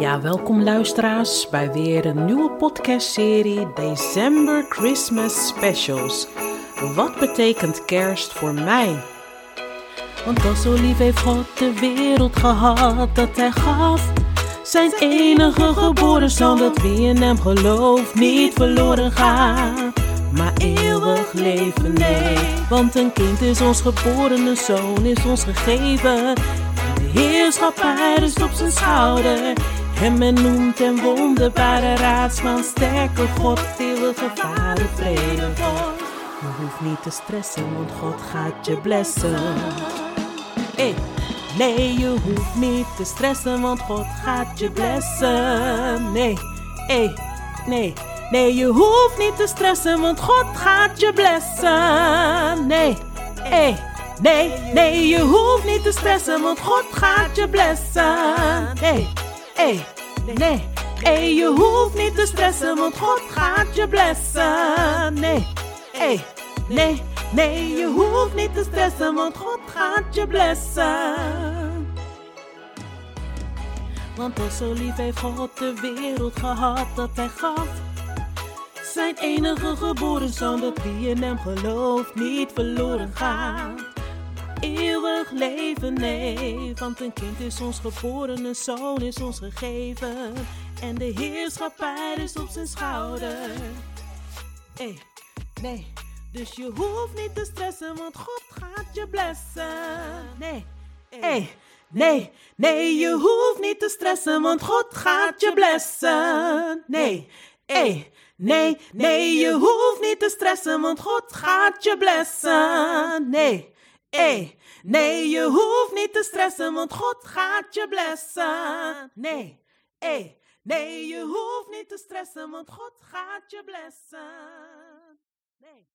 Ja, welkom luisteraars bij weer een nieuwe podcastserie December Christmas Specials. Wat betekent kerst voor mij? Want al zo lief heeft God de wereld gehad dat hij gaf. Zijn enige geboren zoon dat wie in hem gelooft niet verloren gaat. Maar eeuwig leven nee, want een kind is ons geboren, een zoon is ons gegeven. En de heerschappij rust op zijn schouder. En men noemt hem wonderbare raadsman, sterke God, eeuwige vader, vrede God. Je hoeft niet te stressen, want God gaat je blessen. Hey. Nee, je hoeft niet te stressen, want God gaat je blessen. Nee, hey, nee. Nee, je hoeft niet te stressen, want God gaat je blessen. Nee, hey, nee, nee, je hoeft niet te stressen, want God gaat je blessen. Hey, nee, hey, je hoeft niet te stressen, want God gaat je blessen. Nee, hey, nee, nee, je hoeft niet te stressen, want God gaat je blessen. Want al zo lief heeft God de wereld gehad dat hij gaf. Zijn enige geboren zoon dat wie in hem gelooft niet verloren gaat. Eeuwig leven, nee, want een kind is ons geboren, een zoon is ons gegeven. En de heerschappij is op zijn schouder. Hey, nee, dus je hoeft niet te stressen, want God gaat je blessen. Nee, hey, nee, nee, je hoeft niet te stressen, want God gaat je blessen. Nee, hey, nee, nee, je hoeft niet te stressen, want God gaat je blessen. Nee, hey, nee, je hoeft niet te stressen, want God gaat je blessen. Nee, hey, nee, je hoeft niet te stressen, want God gaat je blessen. Nee.